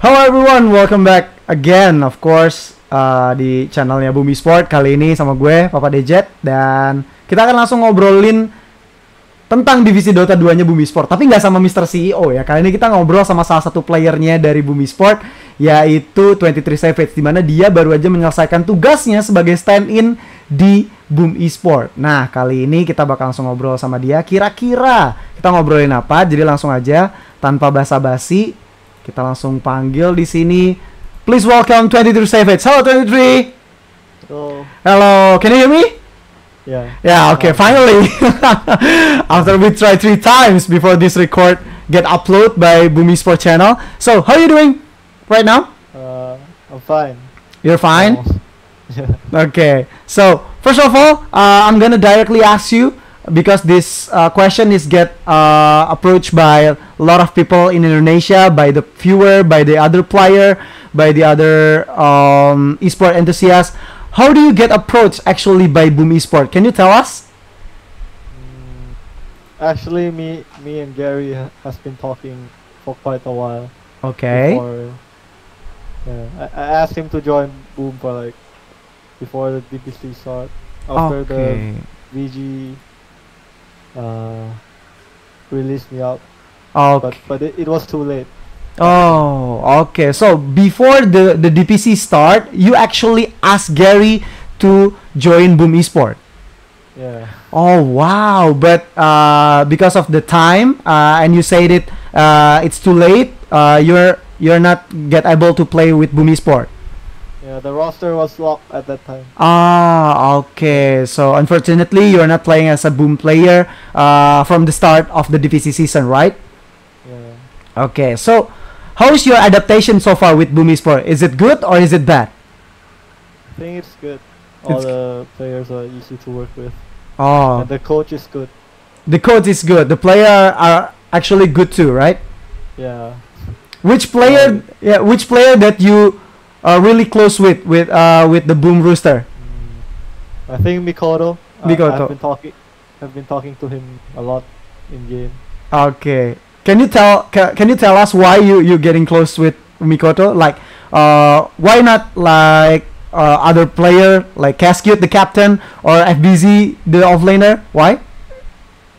Hello everyone, welcome back again of course uh, di channelnya Bumi Sport kali ini sama gue Papa Dejet dan kita akan langsung ngobrolin tentang divisi Dota 2-nya Bumi Sport tapi nggak sama Mr. CEO ya kali ini kita ngobrol sama salah satu playernya dari Bumi Sport yaitu 23 Savage di mana dia baru aja menyelesaikan tugasnya sebagai stand-in di Boom Esport. Nah, kali ini kita bakal langsung ngobrol sama dia. Kira-kira kita ngobrolin apa? Jadi langsung aja tanpa basa-basi kita langsung panggil di sini. Please welcome 23 Savage. Hello 23. So Hello, can you hear me? yeah, Yeah, okay, finally. After we try three times before this record get upload by Boom Esport channel. So, how are you doing right now? uh, I'm fine. You're fine? Yeah. Okay. So, first of all, uh, I'm gonna directly ask you because this uh, question is get uh, approached by a lot of people in Indonesia, by the viewer, by the other player, by the other um, esport enthusiast. How do you get approached actually by Boom Esport? Can you tell us? Mm, actually, me, me and Gary has been talking for quite a while. Okay. Before, yeah, I, I asked him to join Boom for like before the DPC start. After Okay. the VG uh, released me out, Okay. but but it, it was too late. Oh, okay. So before the the DPC start, you actually asked Gary to join Boom Esport. Yeah. Oh wow! But uh, because of the time, uh, and you said it, uh, it's too late. Uh, you're you're not get able to play with Boom Esport. Yeah, the roster was locked at that time. Ah, okay. So unfortunately, you're not playing as a Boom player uh, from the start of the DPC season, right? Okay. So how is your adaptation so far with Boom Esport? Is it good or is it bad? I think it's good. All It's- the players are easy to work with, Oh, and the coach is good. the coach is good. The player are actually good too, right? Yeah. Which player? Yeah, which player that you are really close with with uh with the Boom Rooster? I think Mikoto. I- Mikoto. I've been talking. I've been talking to him a lot in game. Okay. Can you tell ca- Can you tell us why you you getting close with Mikoto? Like, uh, why not like uh, other player like Cascute, the captain, or FBZ, the offlaner? Why?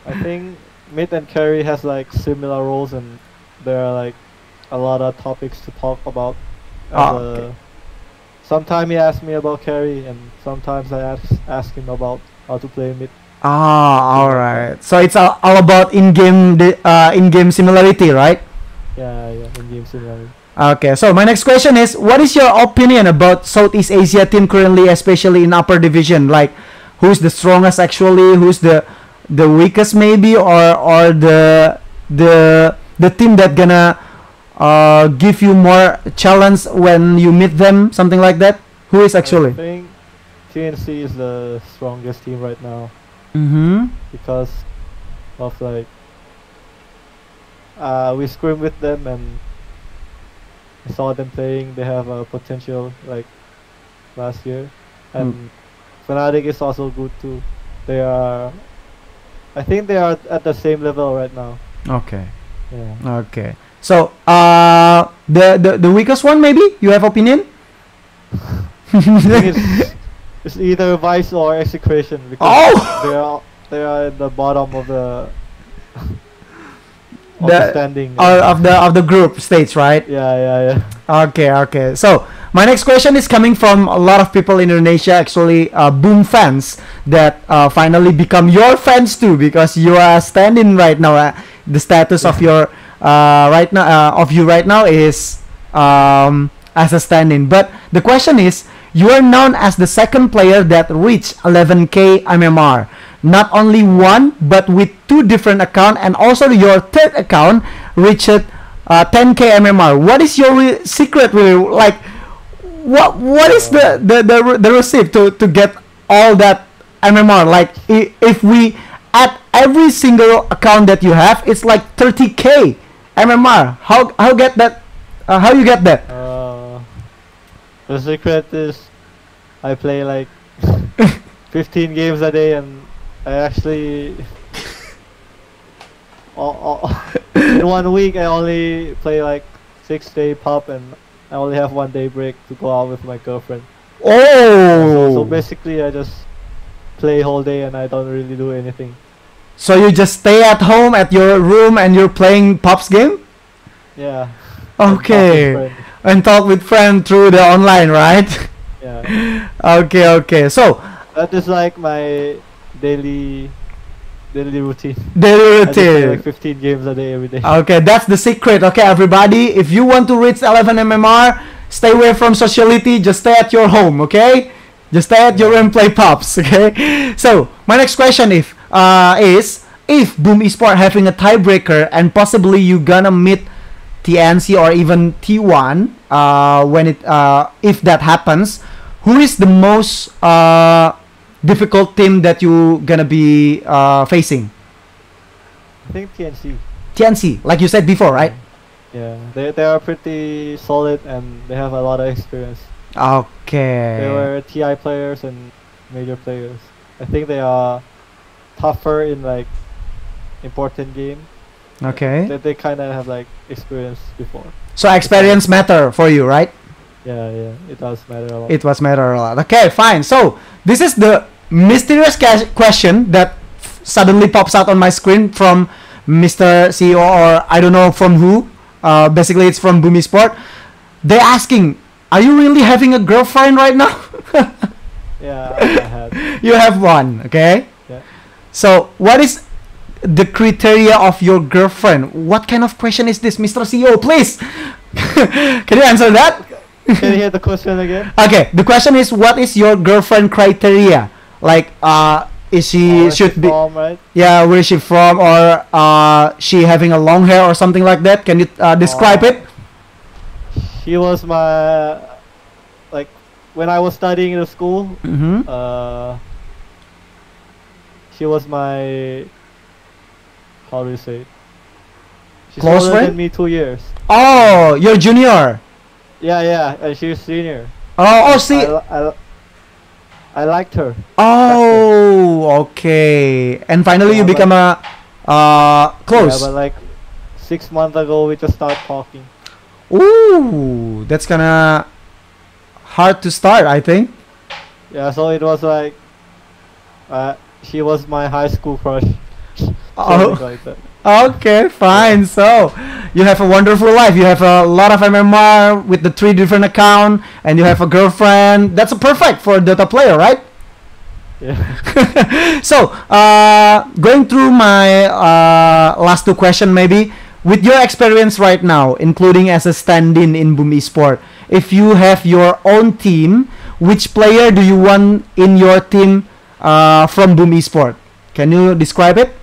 I think mid and carry has like similar roles, and there are like a lot of topics to talk about. Ah, a- okay. Sometimes he asks me about carry, and sometimes I ask ask him about how to play mid. Ah, all right. So it's all, all about in-game uh, in-game similarity, right? Yeah, yeah, in game similarity. Okay, so my next question is what is your opinion about Southeast Asia team currently especially in upper division like who's the strongest actually who's the the weakest maybe or or the the the team that gonna uh, give you more challenge when you meet them something like that who is actually? I think TNC is the strongest team right now. Mm-hmm because of like uh, we scrim with them and I saw them playing. They have a potential like last year, and Fnatic is also good too. They are, I think they are at the same level right now. okay Yeah. okay so uh the, the the weakest one maybe you have opinion I think it's, it's either Vice or Execration because Oh! they are they are at the bottom of the of The- standing. uh, of the of the group stage right yeah, yeah, yeah. Okay, okay. So my next question is coming from a lot of people in Indonesia, actually, uh, Boom fans that uh, finally become your fans too, because you are standing right now. Uh, the status of your uh, right now uh, of you right now is um, as a stand-in. But the question is, you are known as the second player that reached 11k MMR. Not only one, but with two different accounts and also your third account reached uh, 10k MMR. What is your re- secret really like? What what is the the the, the receipt to to get all that MMR? Like if we add every single account that you have, it's like 30k MMR. How how get that? Uh, how you get that? The secret is I play like 15 games a day and I actually all, all, in one week I only play like six day pop and I only have one day break to go out with my girlfriend. Oh. So, so basically, I just play whole day and I don't really do anything. So you just stay at home at your room and you're playing Pops game? Yeah. Okay. And talk with friend through the online, right? Yeah. okay, okay. So That is like my daily daily routine. daily routine. like 15 games a day every day. Okay, that's the secret. Okay, everybody, if you want to reach 11 MMR, stay away from sociality. Just stay at your home. Okay, just stay at your room, play pops. Okay. So my next question if uh is if Boom Esport having a tiebreaker and possibly you gonna meet TNC or even T1 uh when it uh if that happens, who is the most uh difficult team that you gonna be uh facing? I think TNC. TNC, like you said before, right? Yeah, they they are pretty solid and they have a lot of experience. Okay they were TI players and major players. I think they are tougher in like important game. Okay. That they kind of have like experience before. So experience matter for you, right? Yeah, yeah, it does matter a lot. It was matter a lot. Okay, fine. So this is the mysterious question that f- suddenly pops out on my screen from Mr. CEO or I don't know from who. Uh, basically, it's from Boom Esport. They're asking, "Are you really having a girlfriend right now?" yeah, I had. you have one, okay? Yeah. So what is the criteria of your girlfriend? What kind of question is this, Mr. CEO? Please, can you answer that? Can you hear the question again? Okay, the question is, what is your girlfriend criteria? Like, uh, is she Or should be, from, right? yeah, where is she from, or uh, she having a long hair or something like that? Can you uh, describe Oh. it? She was my like when I was studying in the school. Mm-hmm. Uh, she was my how do you say? She's Close older friend? than me two years. Oh, you're junior. Yeah, yeah, and she's senior. Oh, oh, see. I, I, I liked her. Oh, okay. And finally, you Yeah, but- become a uh close. Yeah, but like six months ago, we just start talking. Ooh, that's kinda hard to start, I think. Yeah, so it was like, uh, she was my high school crush. Oh. Like that. Okay, fine. So you have a wonderful life. You have a lot of MMR with the three different account, and you have a girlfriend. That's a perfect for a Dota player, right? Yeah. so uh, going through my uh, last two question, maybe with your experience right now, including as a stand-in in Boom Esport, if you have your own team, which player do you want in your team uh, from Boom Esport? Can you describe it?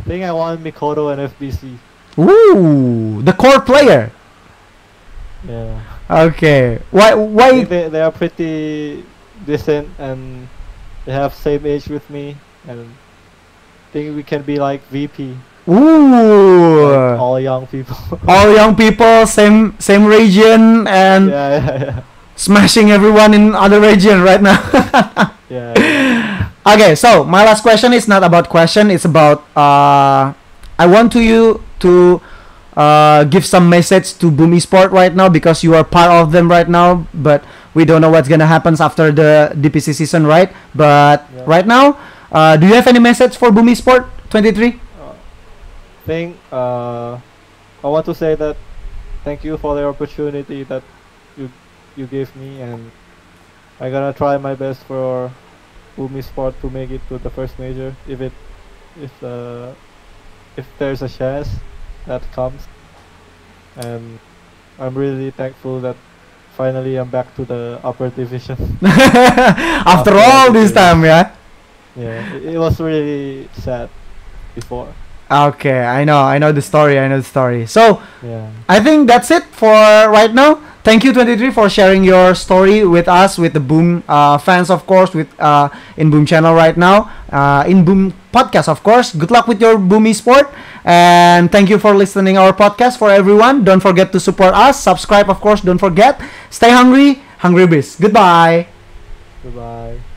I think I want Mikoto and FBZ. Ooh, the core player. Yeah. Okay. Why? Why? they, they are pretty decent and they have same age with me and I think we can be like VP. Ooh. like all young people. All young people, same same region, and yeah, yeah, smashing everyone in other region right now. yeah. Okay, so my last question is not about question. It's about uh, I want to you to uh, give some message to Boom Esport right now because you are part of them right now, but we don't know what's gonna happen after the DPC season, right? But Yeah. right now, uh, do you have any message for Boom Esport 23? think uh, I want to say that thank you for the opportunity that you you gave me and I'm gonna try my best for Umi Sport to make it to the first major if it if uh, if there's a chance that comes and I'm really thankful that finally I'm back to the upper division after After all this. time, yeah. yeah it, it was really sad before Okay, I know, I know the story, I know the story. So yeah I think that's it for right now. Thank you, 23, for sharing your story with us, with the Boom uh, fans, of course, with uh, in Boom channel right now, uh, in Boom podcast, of course. Good luck with your Boom Esport, and thank you for listening our podcast. For everyone, don't forget to support us, subscribe, of course. Don't forget. Stay hungry, hungry beast Goodbye. goodbye